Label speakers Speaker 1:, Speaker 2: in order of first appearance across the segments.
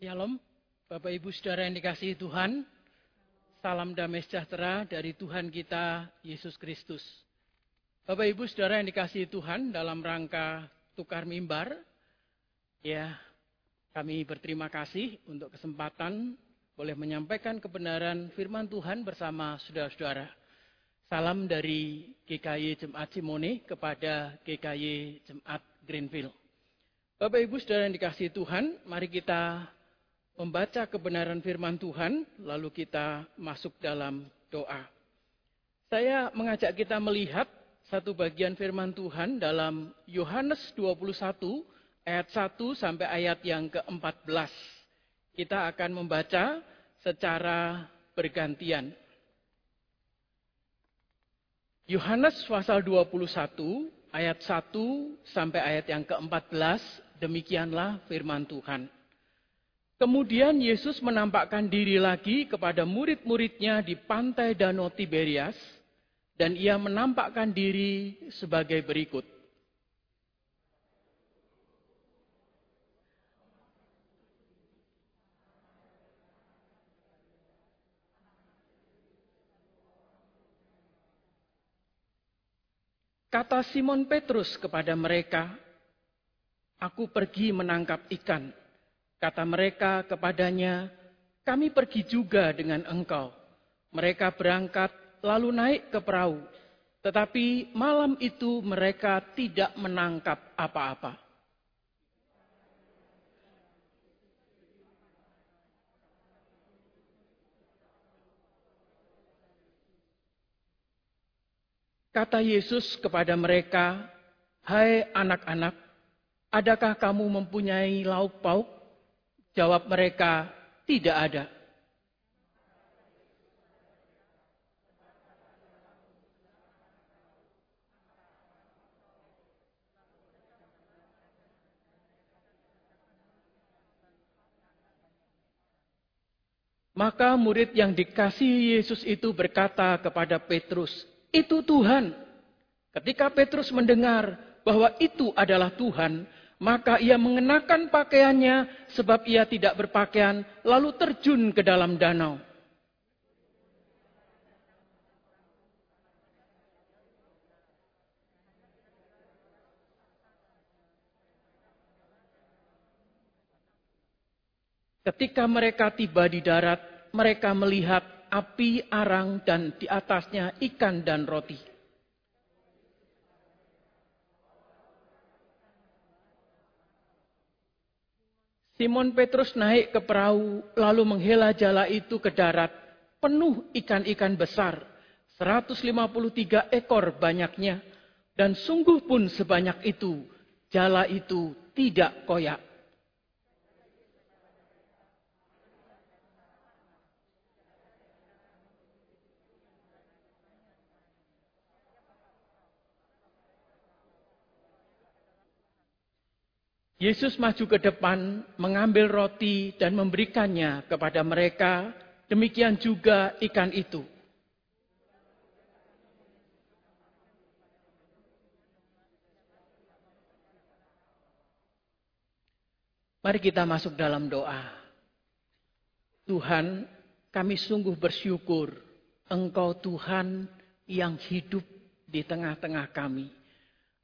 Speaker 1: Shalom, Bapak Ibu Saudara yang dikasihi Tuhan. Salam damai sejahtera dari Tuhan kita Yesus Kristus. Bapak Ibu Saudara yang dikasihi Tuhan dalam rangka tukar mimbar, ya kami berterima kasih untuk kesempatan boleh menyampaikan kebenaran firman Tuhan bersama saudara-saudara. Salam dari GKY Jemaat Simone kepada GKY Jemaat Greenfield. Bapak Ibu Saudara yang dikasihi Tuhan, mari kita membaca kebenaran firman Tuhan, lalu kita masuk dalam doa. Saya mengajak kita melihat satu bagian firman Tuhan dalam Yohanes 21 ayat 1 sampai ayat yang ke-14. Kita akan membaca secara bergantian. Yohanes pasal 21 ayat 1 sampai ayat yang ke-14 demikianlah firman Tuhan. Kemudian Yesus menampakkan diri lagi kepada murid-muridnya di pantai Danau Tiberias, dan ia menampakkan diri sebagai berikut. Kata Simon Petrus kepada mereka, "Aku pergi menangkap ikan." Kata mereka kepadanya, kami pergi juga dengan engkau. Mereka berangkat lalu naik ke perahu. Tetapi malam itu mereka tidak menangkap apa-apa. Kata Yesus kepada mereka, "Hai anak-anak, adakah kamu mempunyai lauk pauk?" Jawab mereka, tidak ada. Maka murid yang dikasih Yesus itu berkata kepada Petrus, "Itu Tuhan." Ketika Petrus mendengar bahwa itu adalah Tuhan, maka ia mengenakan pakaiannya sebab ia tidak berpakaian, lalu terjun ke dalam danau. Ketika mereka tiba di darat, mereka melihat api arang dan di atasnya ikan dan roti. Simon Petrus naik ke perahu, lalu menghela jala itu ke darat, penuh ikan-ikan besar, 153 ekor banyaknya, dan sungguh pun sebanyak itu, jala itu tidak koyak. Yesus maju ke depan, mengambil roti dan memberikannya kepada mereka. Demikian juga ikan itu. Mari kita masuk dalam doa. Tuhan, kami sungguh bersyukur Engkau Tuhan yang hidup di tengah-tengah kami.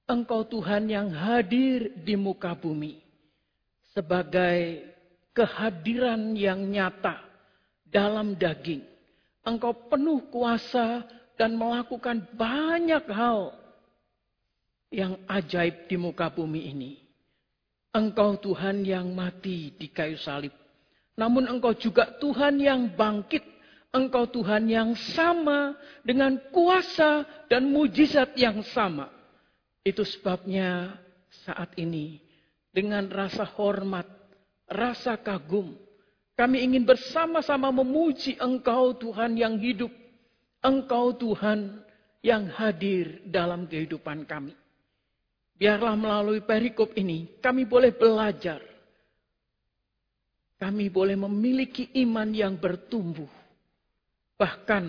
Speaker 1: Engkau Tuhan yang hadir di muka bumi sebagai kehadiran yang nyata dalam daging. Engkau penuh kuasa dan melakukan banyak hal yang ajaib di muka bumi ini. Engkau Tuhan yang mati di kayu salib. Namun engkau juga Tuhan yang bangkit. Engkau Tuhan yang sama dengan kuasa dan mujizat yang sama. Itu sebabnya saat ini dengan rasa hormat, rasa kagum, kami ingin bersama-sama memuji Engkau Tuhan yang hidup. Engkau Tuhan yang hadir dalam kehidupan kami. Biarlah melalui perikop ini kami boleh belajar. Kami boleh memiliki iman yang bertumbuh. Bahkan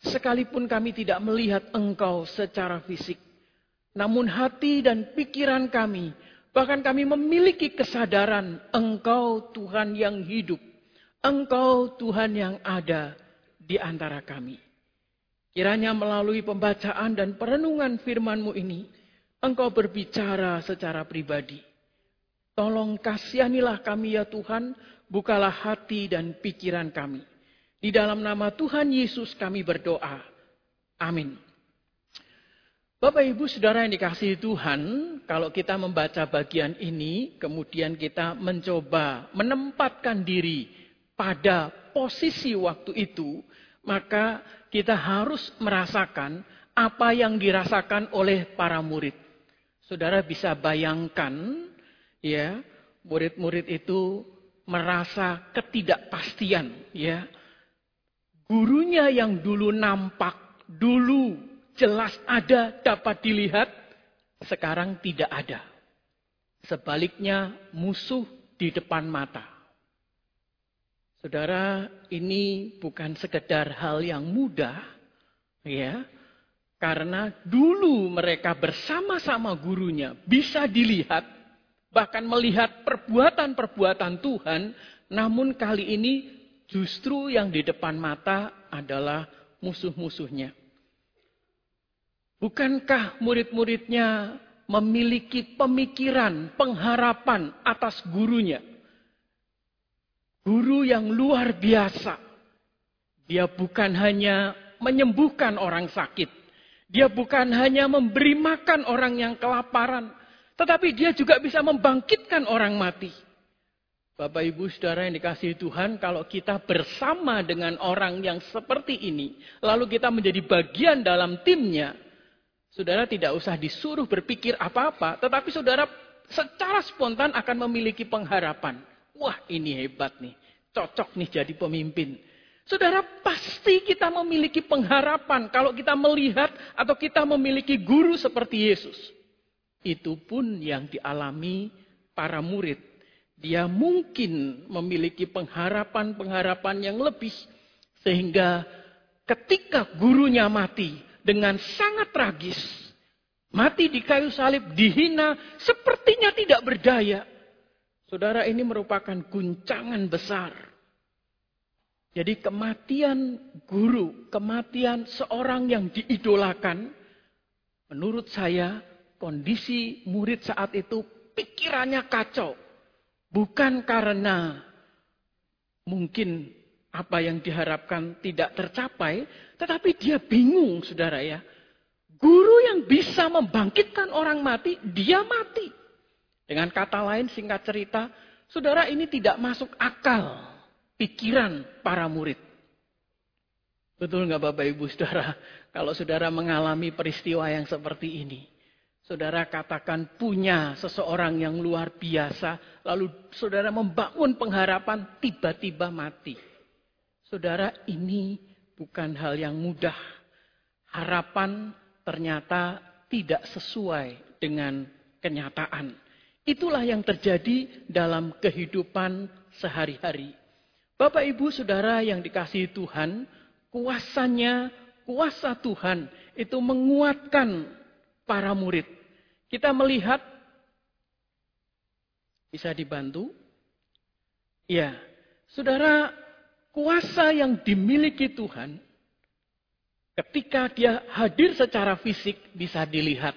Speaker 1: sekalipun kami tidak melihat engkau secara fisik. Namun hati dan pikiran kami Bahkan kami memiliki kesadaran Engkau Tuhan yang hidup. Engkau Tuhan yang ada di antara kami. Kiranya melalui pembacaan dan perenungan firman-Mu ini, Engkau berbicara secara pribadi. Tolong kasihanilah kami ya Tuhan, bukalah hati dan pikiran kami. Di dalam nama Tuhan Yesus kami berdoa. Amin. Bapak Ibu Saudara yang dikasihi Tuhan, kalau kita membaca bagian ini, kemudian kita mencoba menempatkan diri pada posisi waktu itu, maka kita harus merasakan apa yang dirasakan oleh para murid. Saudara bisa bayangkan, ya, murid-murid itu merasa ketidakpastian, ya. Gurunya yang dulu nampak, dulu jelas ada, dapat dilihat, sekarang tidak ada. Sebaliknya musuh di depan mata. Saudara, ini bukan sekedar hal yang mudah, ya. Karena dulu mereka bersama-sama gurunya bisa dilihat, bahkan melihat perbuatan-perbuatan Tuhan, namun kali ini justru yang di depan mata adalah musuh-musuhnya. Bukankah murid-muridnya memiliki pemikiran, pengharapan atas gurunya? Guru yang luar biasa. Dia bukan hanya menyembuhkan orang sakit. Dia bukan hanya memberi makan orang yang kelaparan. Tetapi dia juga bisa membangkitkan orang mati. Bapak ibu saudara yang dikasih Tuhan, kalau kita bersama dengan orang yang seperti ini, lalu kita menjadi bagian dalam timnya, Saudara tidak usah disuruh berpikir apa-apa, tetapi saudara secara spontan akan memiliki pengharapan. Wah ini hebat nih, cocok nih jadi pemimpin. Saudara pasti kita memiliki pengharapan kalau kita melihat atau kita memiliki guru seperti Yesus. Itu pun yang dialami para murid. Dia mungkin memiliki pengharapan-pengharapan yang lebih. Sehingga ketika gurunya mati, dengan sangat tragis. Mati di kayu salib, dihina, sepertinya tidak berdaya. Saudara ini merupakan guncangan besar. Jadi kematian guru, kematian seorang yang diidolakan, menurut saya kondisi murid saat itu pikirannya kacau. Bukan karena mungkin apa yang diharapkan tidak tercapai, tetapi dia bingung, saudara ya. Guru yang bisa membangkitkan orang mati, dia mati. Dengan kata lain, singkat cerita, saudara ini tidak masuk akal pikiran para murid. Betul nggak Bapak Ibu Saudara? Kalau saudara mengalami peristiwa yang seperti ini. Saudara katakan punya seseorang yang luar biasa. Lalu saudara membangun pengharapan tiba-tiba mati. Saudara, ini bukan hal yang mudah. Harapan ternyata tidak sesuai dengan kenyataan. Itulah yang terjadi dalam kehidupan sehari-hari. Bapak, ibu, saudara yang dikasihi Tuhan, kuasanya, kuasa Tuhan itu menguatkan para murid. Kita melihat, bisa dibantu? Ya, saudara, kuasa yang dimiliki Tuhan, ketika dia hadir secara fisik bisa dilihat.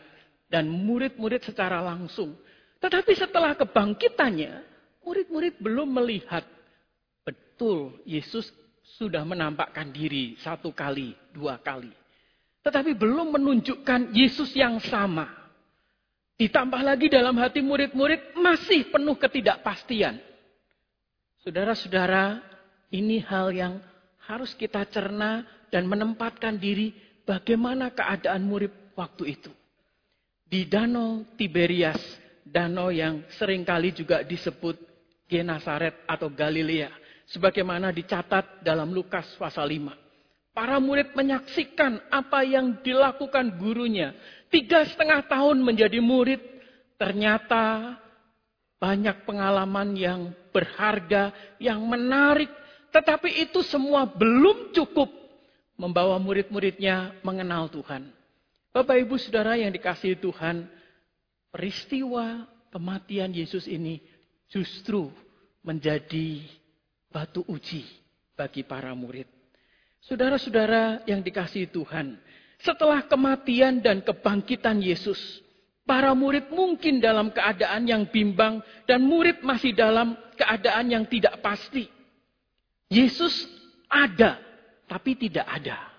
Speaker 1: Dan murid-murid secara langsung. Tetapi setelah kebangkitannya, murid-murid belum melihat betul Yesus sudah menampakkan diri satu kali, dua kali. Tetapi belum menunjukkan Yesus yang sama. Ditambah lagi dalam hati murid-murid masih penuh ketidakpastian. Saudara-saudara, ini hal yang harus kita cerna dan menempatkan diri bagaimana keadaan murid waktu itu. Di Danau Tiberias, danau yang sering kali juga disebut Genasaret atau Galilea. Sebagaimana dicatat dalam Lukas pasal 5. Para murid menyaksikan apa yang dilakukan gurunya. Tiga setengah tahun menjadi murid. Ternyata banyak pengalaman yang berharga, yang menarik, tetapi itu semua belum cukup membawa murid-muridnya mengenal Tuhan. Bapak Ibu Saudara yang dikasihi Tuhan, peristiwa kematian Yesus ini justru menjadi batu uji bagi para murid. Saudara-saudara yang dikasihi Tuhan, setelah kematian dan kebangkitan Yesus, para murid mungkin dalam keadaan yang bimbang dan murid masih dalam keadaan yang tidak pasti. Yesus ada, tapi tidak ada.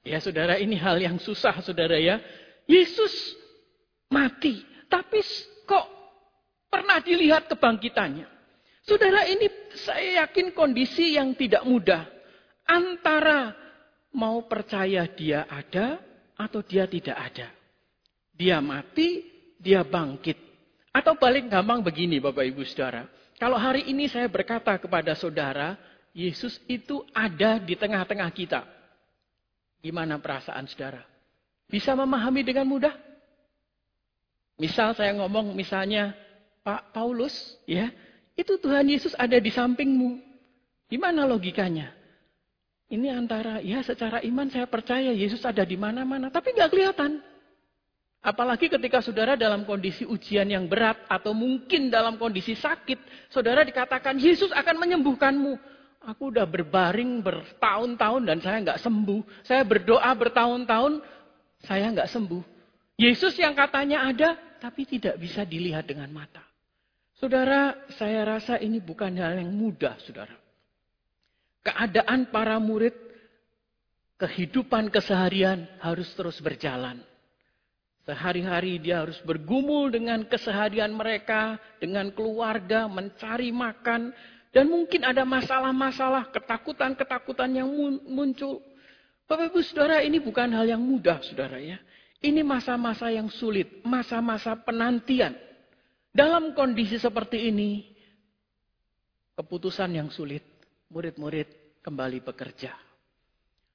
Speaker 1: Ya saudara, ini hal yang susah saudara ya. Yesus mati, tapi kok pernah dilihat kebangkitannya. Saudara ini saya yakin kondisi yang tidak mudah. Antara mau percaya dia ada atau dia tidak ada. Dia mati, dia bangkit. Atau paling gampang begini Bapak Ibu Saudara. Kalau hari ini saya berkata kepada saudara, Yesus itu ada di tengah-tengah kita. Gimana perasaan saudara? Bisa memahami dengan mudah? Misal saya ngomong misalnya Pak Paulus, ya, itu Tuhan Yesus ada di sampingmu. Gimana logikanya? Ini antara, ya secara iman saya percaya Yesus ada di mana-mana, tapi nggak kelihatan. Apalagi ketika saudara dalam kondisi ujian yang berat atau mungkin dalam kondisi sakit, saudara dikatakan Yesus akan menyembuhkanmu. Aku udah berbaring bertahun-tahun dan saya nggak sembuh. Saya berdoa bertahun-tahun, saya nggak sembuh. Yesus yang katanya ada, tapi tidak bisa dilihat dengan mata. Saudara, saya rasa ini bukan hal yang mudah, saudara. Keadaan para murid, kehidupan keseharian harus terus berjalan. Sehari-hari dia harus bergumul dengan keseharian mereka, dengan keluarga, mencari makan, dan mungkin ada masalah-masalah, ketakutan-ketakutan yang muncul. Bapak Ibu Saudara, ini bukan hal yang mudah, Saudara ya. Ini masa-masa yang sulit, masa-masa penantian. Dalam kondisi seperti ini, keputusan yang sulit, murid-murid kembali bekerja.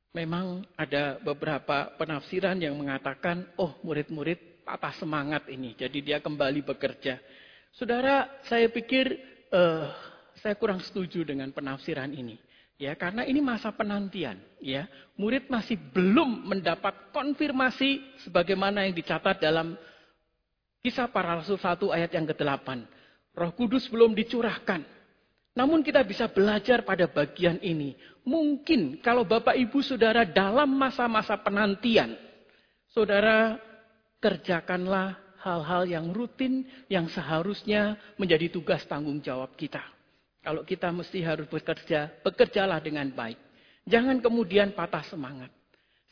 Speaker 1: Memang ada beberapa penafsiran yang mengatakan, oh murid-murid patah semangat ini, jadi dia kembali bekerja. Saudara, saya pikir uh, saya kurang setuju dengan penafsiran ini. Ya, karena ini masa penantian, ya. Murid masih belum mendapat konfirmasi sebagaimana yang dicatat dalam Kisah para Rasul 1 ayat yang ke-8. Roh Kudus belum dicurahkan. Namun kita bisa belajar pada bagian ini. Mungkin kalau Bapak Ibu Saudara dalam masa-masa penantian. Saudara kerjakanlah hal-hal yang rutin yang seharusnya menjadi tugas tanggung jawab kita. Kalau kita mesti harus bekerja, bekerjalah dengan baik. Jangan kemudian patah semangat.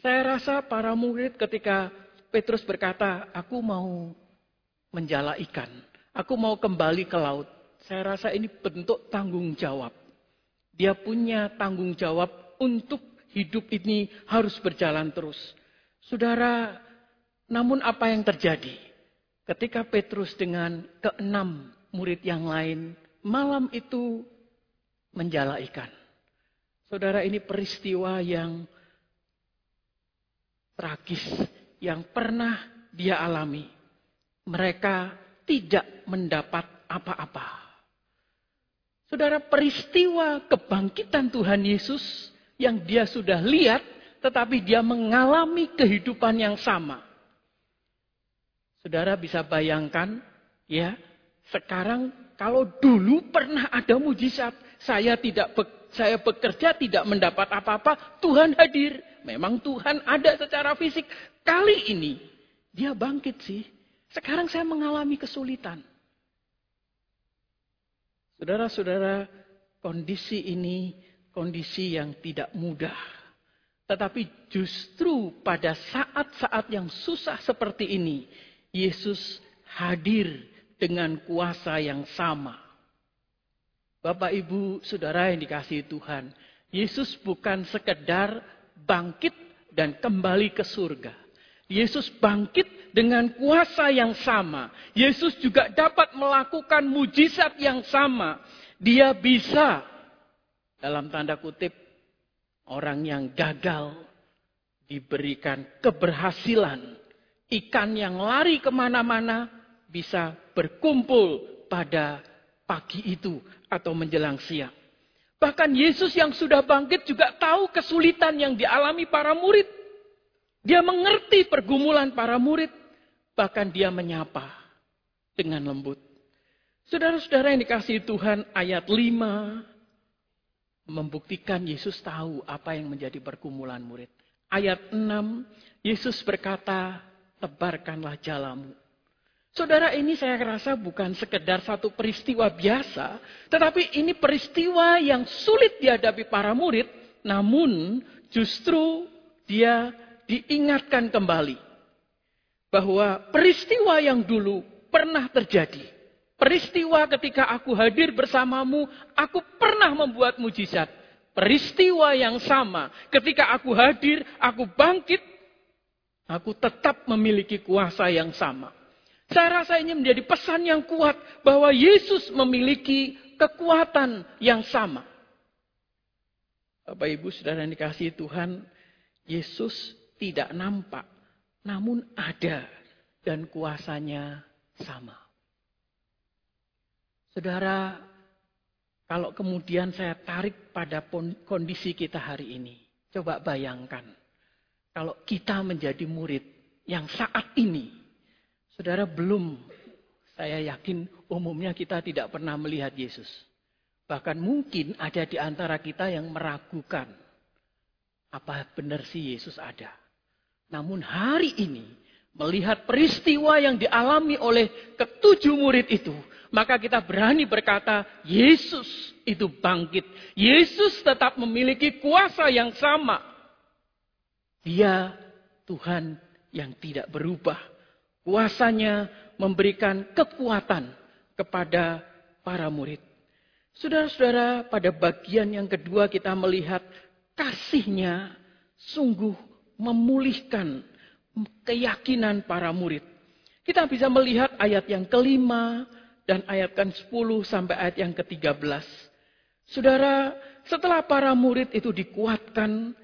Speaker 1: Saya rasa para murid ketika Petrus berkata, aku mau menjala ikan. Aku mau kembali ke laut. Saya rasa ini bentuk tanggung jawab. Dia punya tanggung jawab untuk hidup ini harus berjalan terus. Saudara, namun apa yang terjadi? Ketika Petrus dengan keenam murid yang lain malam itu menjala ikan. Saudara ini peristiwa yang tragis yang pernah dia alami. Mereka tidak mendapat apa-apa. Saudara, peristiwa kebangkitan Tuhan Yesus yang dia sudah lihat, tetapi dia mengalami kehidupan yang sama. Saudara bisa bayangkan, ya, sekarang kalau dulu pernah ada mujizat, saya tidak saya bekerja tidak mendapat apa-apa, Tuhan hadir. Memang Tuhan ada secara fisik. Kali ini dia bangkit sih. Sekarang saya mengalami kesulitan. Saudara-saudara, kondisi ini kondisi yang tidak mudah. Tetapi justru pada saat-saat yang susah seperti ini, Yesus hadir dengan kuasa yang sama. Bapak, Ibu, Saudara yang dikasihi Tuhan, Yesus bukan sekedar bangkit dan kembali ke surga. Yesus bangkit dengan kuasa yang sama. Yesus juga dapat melakukan mujizat yang sama. Dia bisa, dalam tanda kutip, orang yang gagal diberikan keberhasilan. Ikan yang lari ke mana-mana bisa berkumpul pada pagi itu atau menjelang siang. Bahkan Yesus yang sudah bangkit juga tahu kesulitan yang dialami para murid. Dia mengerti pergumulan para murid. Bahkan dia menyapa. dengan lembut. Saudara-saudara yang dikasih Tuhan, ayat 5 membuktikan Yesus tahu apa yang menjadi pergumulan murid. Ayat 6, Yesus berkata, tebarkanlah jalamu. Saudara ini saya rasa bukan sekedar satu peristiwa biasa, tetapi ini peristiwa yang sulit dihadapi para murid, namun justru dia diingatkan kembali bahwa peristiwa yang dulu pernah terjadi. Peristiwa ketika aku hadir bersamamu, aku pernah membuat mujizat. Peristiwa yang sama ketika aku hadir, aku bangkit, aku tetap memiliki kuasa yang sama. Saya rasa ini menjadi pesan yang kuat bahwa Yesus memiliki kekuatan yang sama. Bapak Ibu Saudara yang dikasihi Tuhan, Yesus tidak nampak, namun ada dan kuasanya sama. Saudara, kalau kemudian saya tarik pada kondisi kita hari ini, coba bayangkan kalau kita menjadi murid yang saat ini Saudara belum, saya yakin umumnya kita tidak pernah melihat Yesus. Bahkan mungkin ada di antara kita yang meragukan apa benar sih Yesus ada. Namun hari ini melihat peristiwa yang dialami oleh ketujuh murid itu, maka kita berani berkata, Yesus itu bangkit. Yesus tetap memiliki kuasa yang sama. Dia Tuhan yang tidak berubah. Kuasanya memberikan kekuatan kepada para murid. Saudara-saudara, pada bagian yang kedua kita melihat kasihnya sungguh memulihkan keyakinan para murid. Kita bisa melihat ayat yang kelima dan ayat kan 10 sampai ayat yang ke-13. Saudara, setelah para murid itu dikuatkan,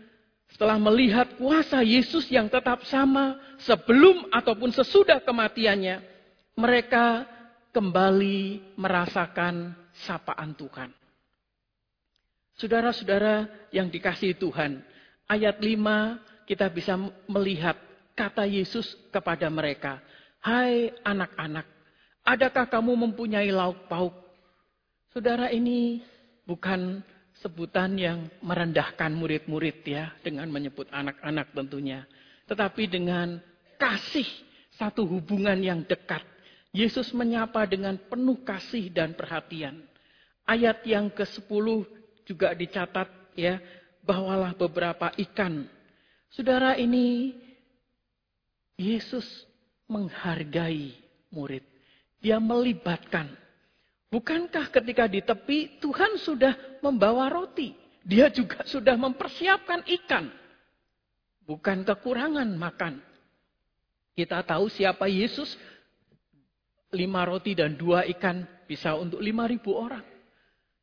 Speaker 1: setelah melihat kuasa Yesus yang tetap sama sebelum ataupun sesudah kematiannya, mereka kembali merasakan sapaan Tuhan. Saudara-saudara yang dikasih Tuhan, ayat 5 kita bisa melihat kata Yesus kepada mereka, "Hai anak-anak, adakah kamu mempunyai lauk pauk?" Saudara ini bukan sebutan yang merendahkan murid-murid ya dengan menyebut anak-anak tentunya. Tetapi dengan kasih satu hubungan yang dekat. Yesus menyapa dengan penuh kasih dan perhatian. Ayat yang ke-10 juga dicatat ya, bawalah beberapa ikan. Saudara ini Yesus menghargai murid. Dia melibatkan Bukankah ketika di tepi Tuhan sudah membawa roti? Dia juga sudah mempersiapkan ikan. Bukan kekurangan makan. Kita tahu siapa Yesus. Lima roti dan dua ikan bisa untuk lima ribu orang.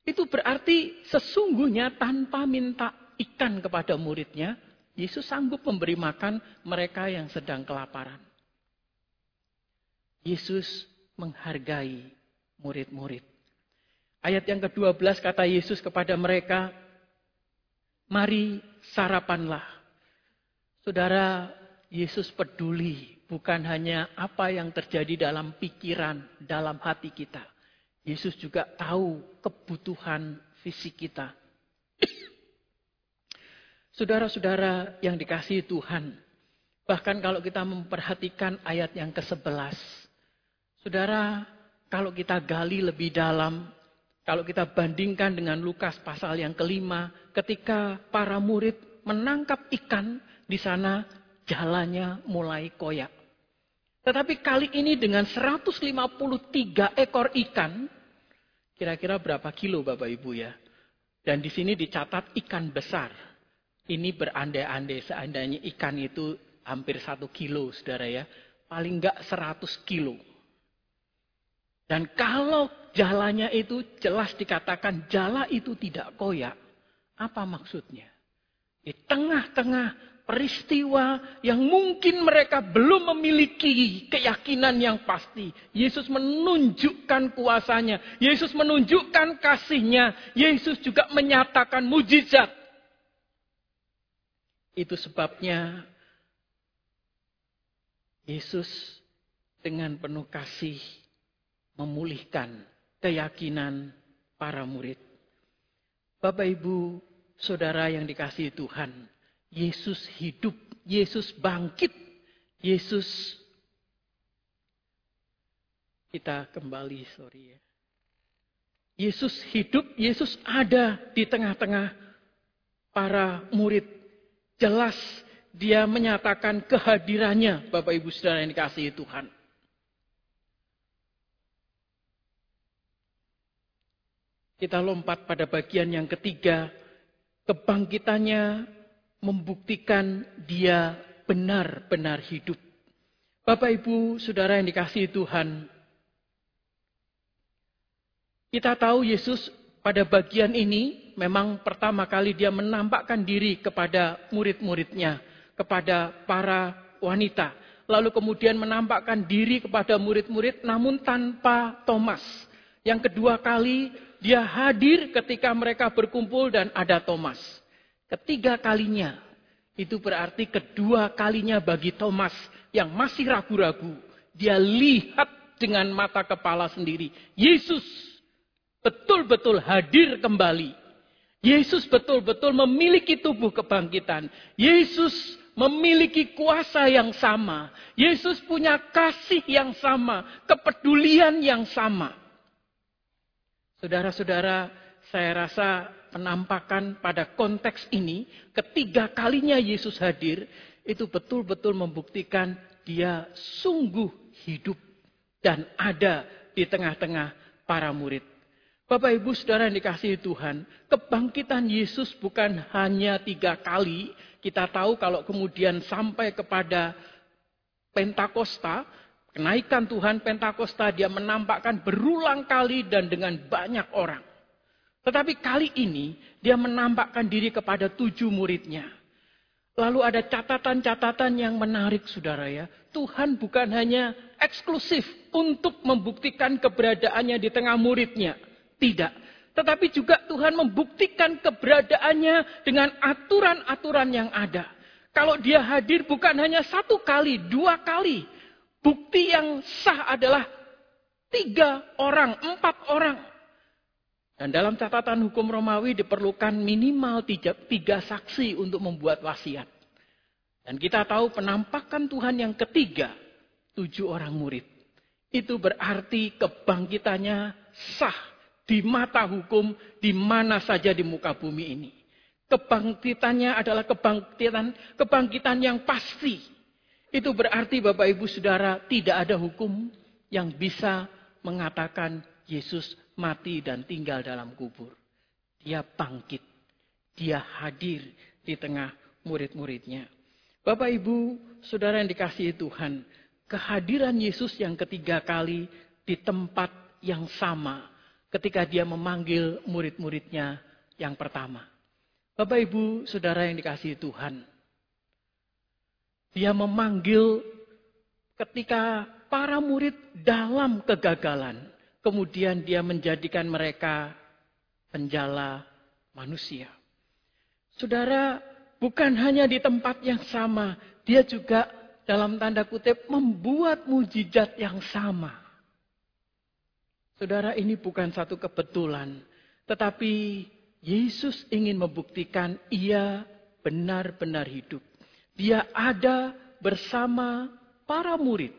Speaker 1: Itu berarti sesungguhnya tanpa minta ikan kepada muridnya, Yesus sanggup memberi makan mereka yang sedang kelaparan. Yesus menghargai murid-murid. Ayat yang ke-12 kata Yesus kepada mereka, Mari sarapanlah. Saudara, Yesus peduli bukan hanya apa yang terjadi dalam pikiran, dalam hati kita. Yesus juga tahu kebutuhan fisik kita. Saudara-saudara yang dikasihi Tuhan, bahkan kalau kita memperhatikan ayat yang ke-11, saudara kalau kita gali lebih dalam, kalau kita bandingkan dengan Lukas pasal yang kelima, ketika para murid menangkap ikan, di sana jalannya mulai koyak. Tetapi kali ini dengan 153 ekor ikan, kira-kira berapa kilo Bapak Ibu ya? Dan di sini dicatat ikan besar. Ini berandai-andai seandainya ikan itu hampir satu kilo, saudara ya. Paling enggak 100 kilo. Dan kalau jalannya itu jelas dikatakan jala itu tidak koyak. Apa maksudnya? Di tengah-tengah peristiwa yang mungkin mereka belum memiliki keyakinan yang pasti. Yesus menunjukkan kuasanya. Yesus menunjukkan kasihnya. Yesus juga menyatakan mujizat. Itu sebabnya Yesus dengan penuh kasih memulihkan keyakinan para murid. Bapak Ibu, saudara yang dikasihi Tuhan, Yesus hidup, Yesus bangkit, Yesus kita kembali, sorry ya. Yesus hidup, Yesus ada di tengah-tengah para murid. Jelas dia menyatakan kehadirannya, Bapak Ibu Saudara yang dikasihi Tuhan. Kita lompat pada bagian yang ketiga. Kebangkitannya membuktikan dia benar-benar hidup. Bapak Ibu, Saudara yang dikasihi Tuhan. Kita tahu Yesus pada bagian ini memang pertama kali dia menampakkan diri kepada murid-muridnya. Kepada para wanita. Lalu kemudian menampakkan diri kepada murid-murid namun tanpa Thomas. Yang kedua kali dia hadir ketika mereka berkumpul dan ada Thomas. Ketiga kalinya itu berarti kedua kalinya bagi Thomas yang masih ragu-ragu. Dia lihat dengan mata kepala sendiri. Yesus betul-betul hadir kembali. Yesus betul-betul memiliki tubuh kebangkitan. Yesus memiliki kuasa yang sama. Yesus punya kasih yang sama, kepedulian yang sama. Saudara-saudara, saya rasa penampakan pada konteks ini, ketiga kalinya Yesus hadir, itu betul-betul membuktikan dia sungguh hidup dan ada di tengah-tengah para murid. Bapak Ibu Saudara yang dikasihi Tuhan, kebangkitan Yesus bukan hanya tiga kali. Kita tahu kalau kemudian sampai kepada Pentakosta, Kenaikan Tuhan Pentakosta dia menampakkan berulang kali dan dengan banyak orang. Tetapi kali ini dia menampakkan diri kepada tujuh muridnya. Lalu ada catatan-catatan yang menarik saudara ya. Tuhan bukan hanya eksklusif untuk membuktikan keberadaannya di tengah muridnya. Tidak. Tetapi juga Tuhan membuktikan keberadaannya dengan aturan-aturan yang ada. Kalau dia hadir bukan hanya satu kali, dua kali. Bukti yang sah adalah tiga orang, empat orang. Dan dalam catatan hukum Romawi diperlukan minimal tiga, tiga saksi untuk membuat wasiat. Dan kita tahu penampakan Tuhan yang ketiga, tujuh orang murid. Itu berarti kebangkitannya sah di mata hukum di mana saja di muka bumi ini. Kebangkitannya adalah kebangkitan kebangkitan yang pasti itu berarti Bapak Ibu Saudara tidak ada hukum yang bisa mengatakan Yesus mati dan tinggal dalam kubur. Dia bangkit. Dia hadir di tengah murid-muridnya. Bapak Ibu, Saudara yang dikasihi Tuhan, kehadiran Yesus yang ketiga kali di tempat yang sama ketika dia memanggil murid-muridnya yang pertama. Bapak Ibu, Saudara yang dikasihi Tuhan, dia memanggil ketika para murid dalam kegagalan. Kemudian dia menjadikan mereka penjala manusia. Saudara, bukan hanya di tempat yang sama. Dia juga dalam tanda kutip membuat mujizat yang sama. Saudara, ini bukan satu kebetulan. Tetapi Yesus ingin membuktikan ia benar-benar hidup. Dia ada bersama para murid.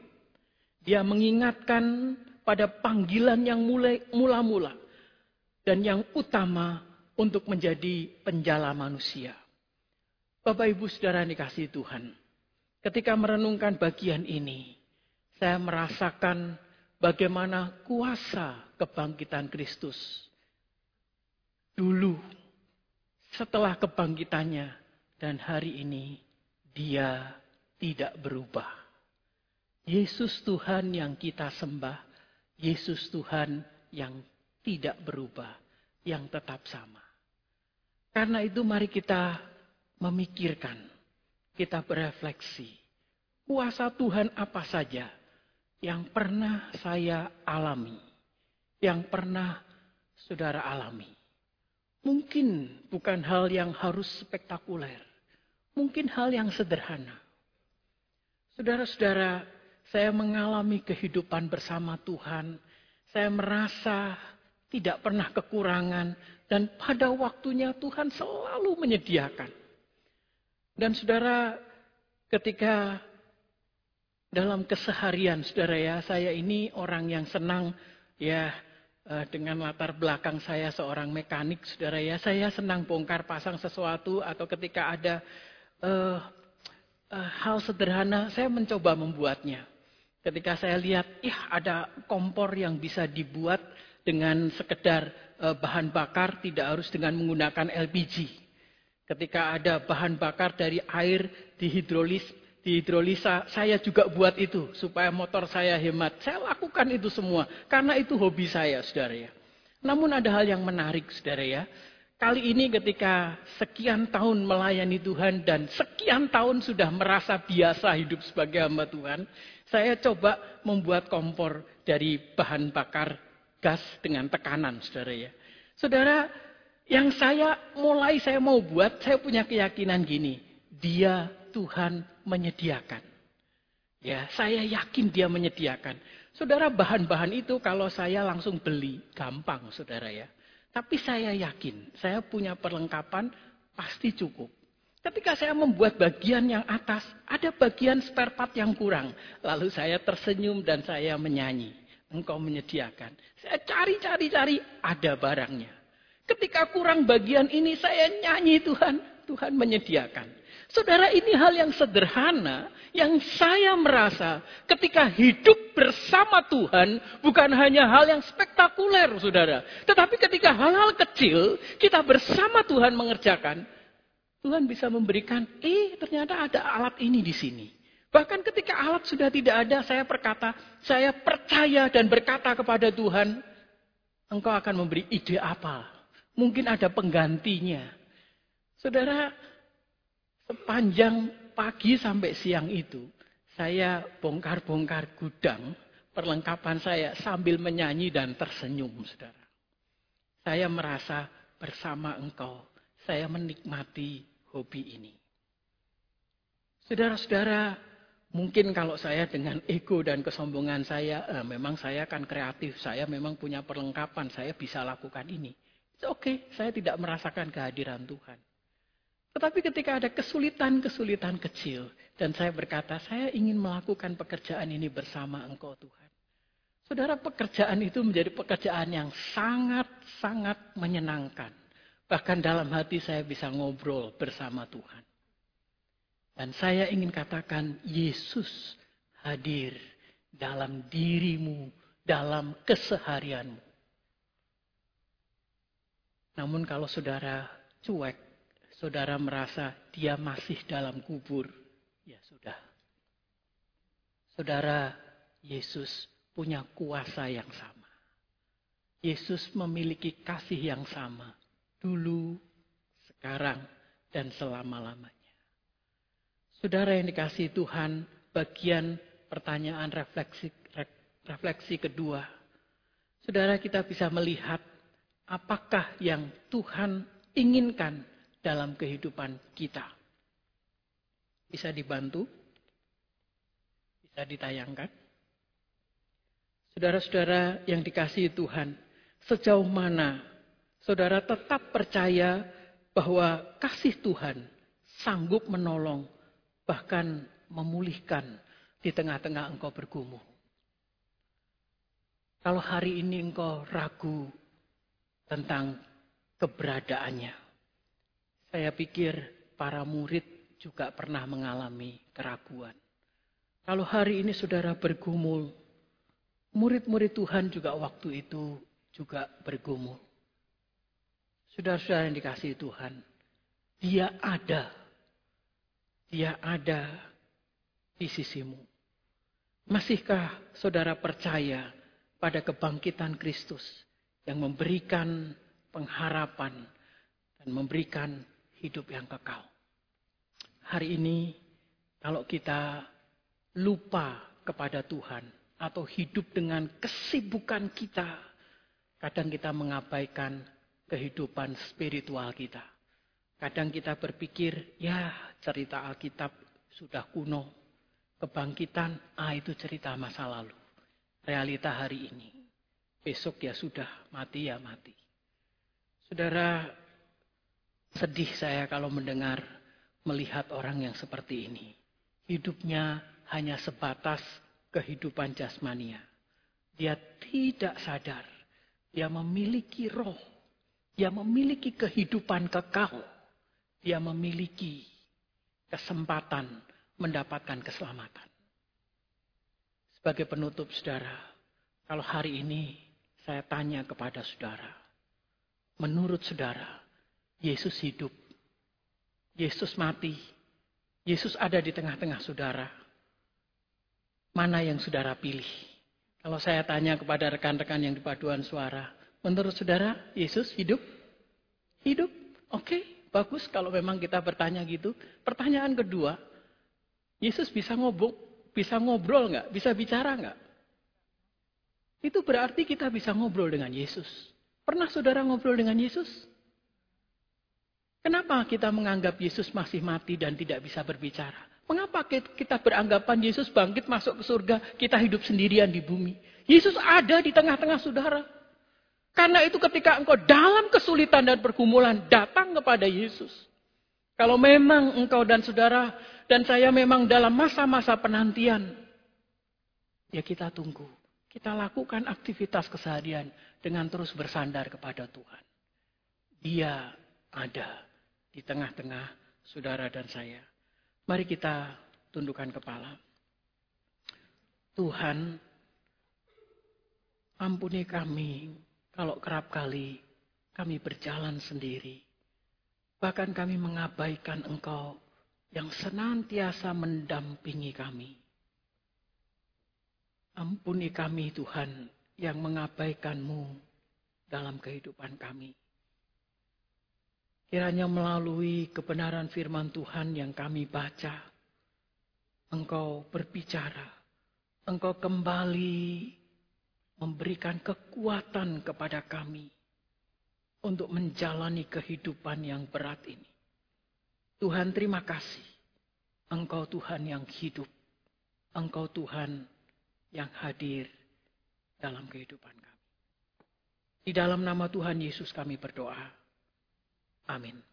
Speaker 1: Dia mengingatkan pada panggilan yang mulai mula-mula dan yang utama untuk menjadi penjala manusia. Bapak Ibu Saudara dikasih Tuhan, ketika merenungkan bagian ini, saya merasakan bagaimana kuasa kebangkitan Kristus. Dulu, setelah kebangkitannya, dan hari ini dia tidak berubah. Yesus Tuhan yang kita sembah, Yesus Tuhan yang tidak berubah, yang tetap sama. Karena itu mari kita memikirkan, kita berefleksi. Kuasa Tuhan apa saja yang pernah saya alami, yang pernah saudara alami. Mungkin bukan hal yang harus spektakuler. Mungkin hal yang sederhana. Saudara-saudara, saya mengalami kehidupan bersama Tuhan. Saya merasa tidak pernah kekurangan dan pada waktunya Tuhan selalu menyediakan. Dan saudara, ketika dalam keseharian saudara ya, saya ini orang yang senang ya eh, dengan latar belakang saya seorang mekanik saudara ya, saya senang bongkar pasang sesuatu atau ketika ada uh, uh, hal sederhana saya mencoba membuatnya. Ketika saya lihat, ih ada kompor yang bisa dibuat dengan sekedar uh, bahan bakar, tidak harus dengan menggunakan LPG. Ketika ada bahan bakar dari air dihidrolis, dihidrolisa, saya juga buat itu supaya motor saya hemat. Saya lakukan itu semua karena itu hobi saya, saudara ya. Namun ada hal yang menarik, saudara ya. Kali ini ketika sekian tahun melayani Tuhan dan sekian tahun sudah merasa biasa hidup sebagai hamba Tuhan, saya coba membuat kompor dari bahan bakar gas dengan tekanan, saudara ya. Saudara, yang saya mulai saya mau buat, saya punya keyakinan gini, dia Tuhan menyediakan. Ya, saya yakin dia menyediakan. Saudara, bahan-bahan itu kalau saya langsung beli, gampang, saudara ya. Tapi saya yakin, saya punya perlengkapan pasti cukup. Ketika saya membuat bagian yang atas, ada bagian spare part yang kurang. Lalu saya tersenyum dan saya menyanyi. Engkau menyediakan. Saya cari-cari-cari, ada barangnya. Ketika kurang bagian ini, saya nyanyi Tuhan. Tuhan menyediakan. Saudara, ini hal yang sederhana yang saya merasa ketika hidup bersama Tuhan bukan hanya hal yang spektakuler, saudara. Tetapi ketika hal-hal kecil kita bersama Tuhan mengerjakan, Tuhan bisa memberikan, eh ternyata ada alat ini di sini. Bahkan ketika alat sudah tidak ada, saya berkata, saya percaya dan berkata kepada Tuhan, Engkau akan memberi ide apa? Mungkin ada penggantinya. Saudara, Sepanjang pagi sampai siang itu, saya bongkar-bongkar gudang perlengkapan saya sambil menyanyi dan tersenyum, saudara. Saya merasa bersama engkau, saya menikmati hobi ini. Saudara-saudara, mungkin kalau saya dengan ego dan kesombongan saya, eh, memang saya akan kreatif, saya memang punya perlengkapan, saya bisa lakukan ini. Oke, okay, saya tidak merasakan kehadiran Tuhan. Tetapi ketika ada kesulitan-kesulitan kecil, dan saya berkata, saya ingin melakukan pekerjaan ini bersama Engkau Tuhan. Saudara, pekerjaan itu menjadi pekerjaan yang sangat-sangat menyenangkan. Bahkan dalam hati saya bisa ngobrol bersama Tuhan. Dan saya ingin katakan, Yesus hadir dalam dirimu, dalam keseharianmu. Namun kalau saudara cuek, saudara merasa dia masih dalam kubur, ya sudah. Saudara, Yesus punya kuasa yang sama. Yesus memiliki kasih yang sama. Dulu, sekarang, dan selama-lamanya. Saudara yang dikasih Tuhan, bagian pertanyaan refleksi, refleksi kedua. Saudara kita bisa melihat apakah yang Tuhan inginkan dalam kehidupan kita. Bisa dibantu? Bisa ditayangkan? Saudara-saudara yang dikasihi Tuhan, sejauh mana saudara tetap percaya bahwa kasih Tuhan sanggup menolong, bahkan memulihkan di tengah-tengah engkau bergumul. Kalau hari ini engkau ragu tentang keberadaannya, saya pikir para murid juga pernah mengalami keraguan. Kalau hari ini saudara bergumul, murid-murid Tuhan juga waktu itu juga bergumul. Saudara-saudara yang dikasih Tuhan, dia ada. Dia ada di sisimu. Masihkah saudara percaya pada kebangkitan Kristus yang memberikan pengharapan dan memberikan hidup yang kekal. Hari ini, kalau kita lupa kepada Tuhan atau hidup dengan kesibukan kita, kadang kita mengabaikan kehidupan spiritual kita. Kadang kita berpikir, ya cerita Alkitab sudah kuno. Kebangkitan, ah itu cerita masa lalu. Realita hari ini. Besok ya sudah, mati ya mati. Saudara, sedih saya kalau mendengar, melihat orang yang seperti ini. Hidupnya hanya sebatas kehidupan jasmania. Dia tidak sadar. Dia memiliki roh. Dia memiliki kehidupan kekal. Dia memiliki kesempatan mendapatkan keselamatan. Sebagai penutup saudara, kalau hari ini saya tanya kepada saudara, menurut saudara, Yesus hidup, Yesus mati, Yesus ada di tengah-tengah saudara. Mana yang saudara pilih? Kalau saya tanya kepada rekan-rekan yang di paduan suara, menurut saudara, Yesus hidup? Hidup? Oke, bagus kalau memang kita bertanya gitu. Pertanyaan kedua, Yesus bisa ngobrol, bisa ngobrol nggak? Bisa bicara nggak? Itu berarti kita bisa ngobrol dengan Yesus. Pernah saudara ngobrol dengan Yesus? Kenapa kita menganggap Yesus masih mati dan tidak bisa berbicara? Mengapa kita beranggapan Yesus bangkit masuk ke surga, kita hidup sendirian di bumi? Yesus ada di tengah-tengah saudara. Karena itu ketika engkau dalam kesulitan dan pergumulan, datang kepada Yesus. Kalau memang engkau dan saudara dan saya memang dalam masa-masa penantian, ya kita tunggu. Kita lakukan aktivitas keseharian dengan terus bersandar kepada Tuhan. Dia ada di tengah-tengah saudara dan saya. Mari kita tundukkan kepala. Tuhan, ampuni kami kalau kerap kali kami berjalan sendiri. Bahkan kami mengabaikan Engkau yang senantiasa mendampingi kami. Ampuni kami Tuhan yang mengabaikanmu dalam kehidupan kami. Kiranya melalui kebenaran firman Tuhan yang kami baca, Engkau berbicara, Engkau kembali memberikan kekuatan kepada kami untuk menjalani kehidupan yang berat ini. Tuhan terima kasih. Engkau Tuhan yang hidup. Engkau Tuhan yang hadir dalam kehidupan kami. Di dalam nama Tuhan Yesus kami berdoa. Amin.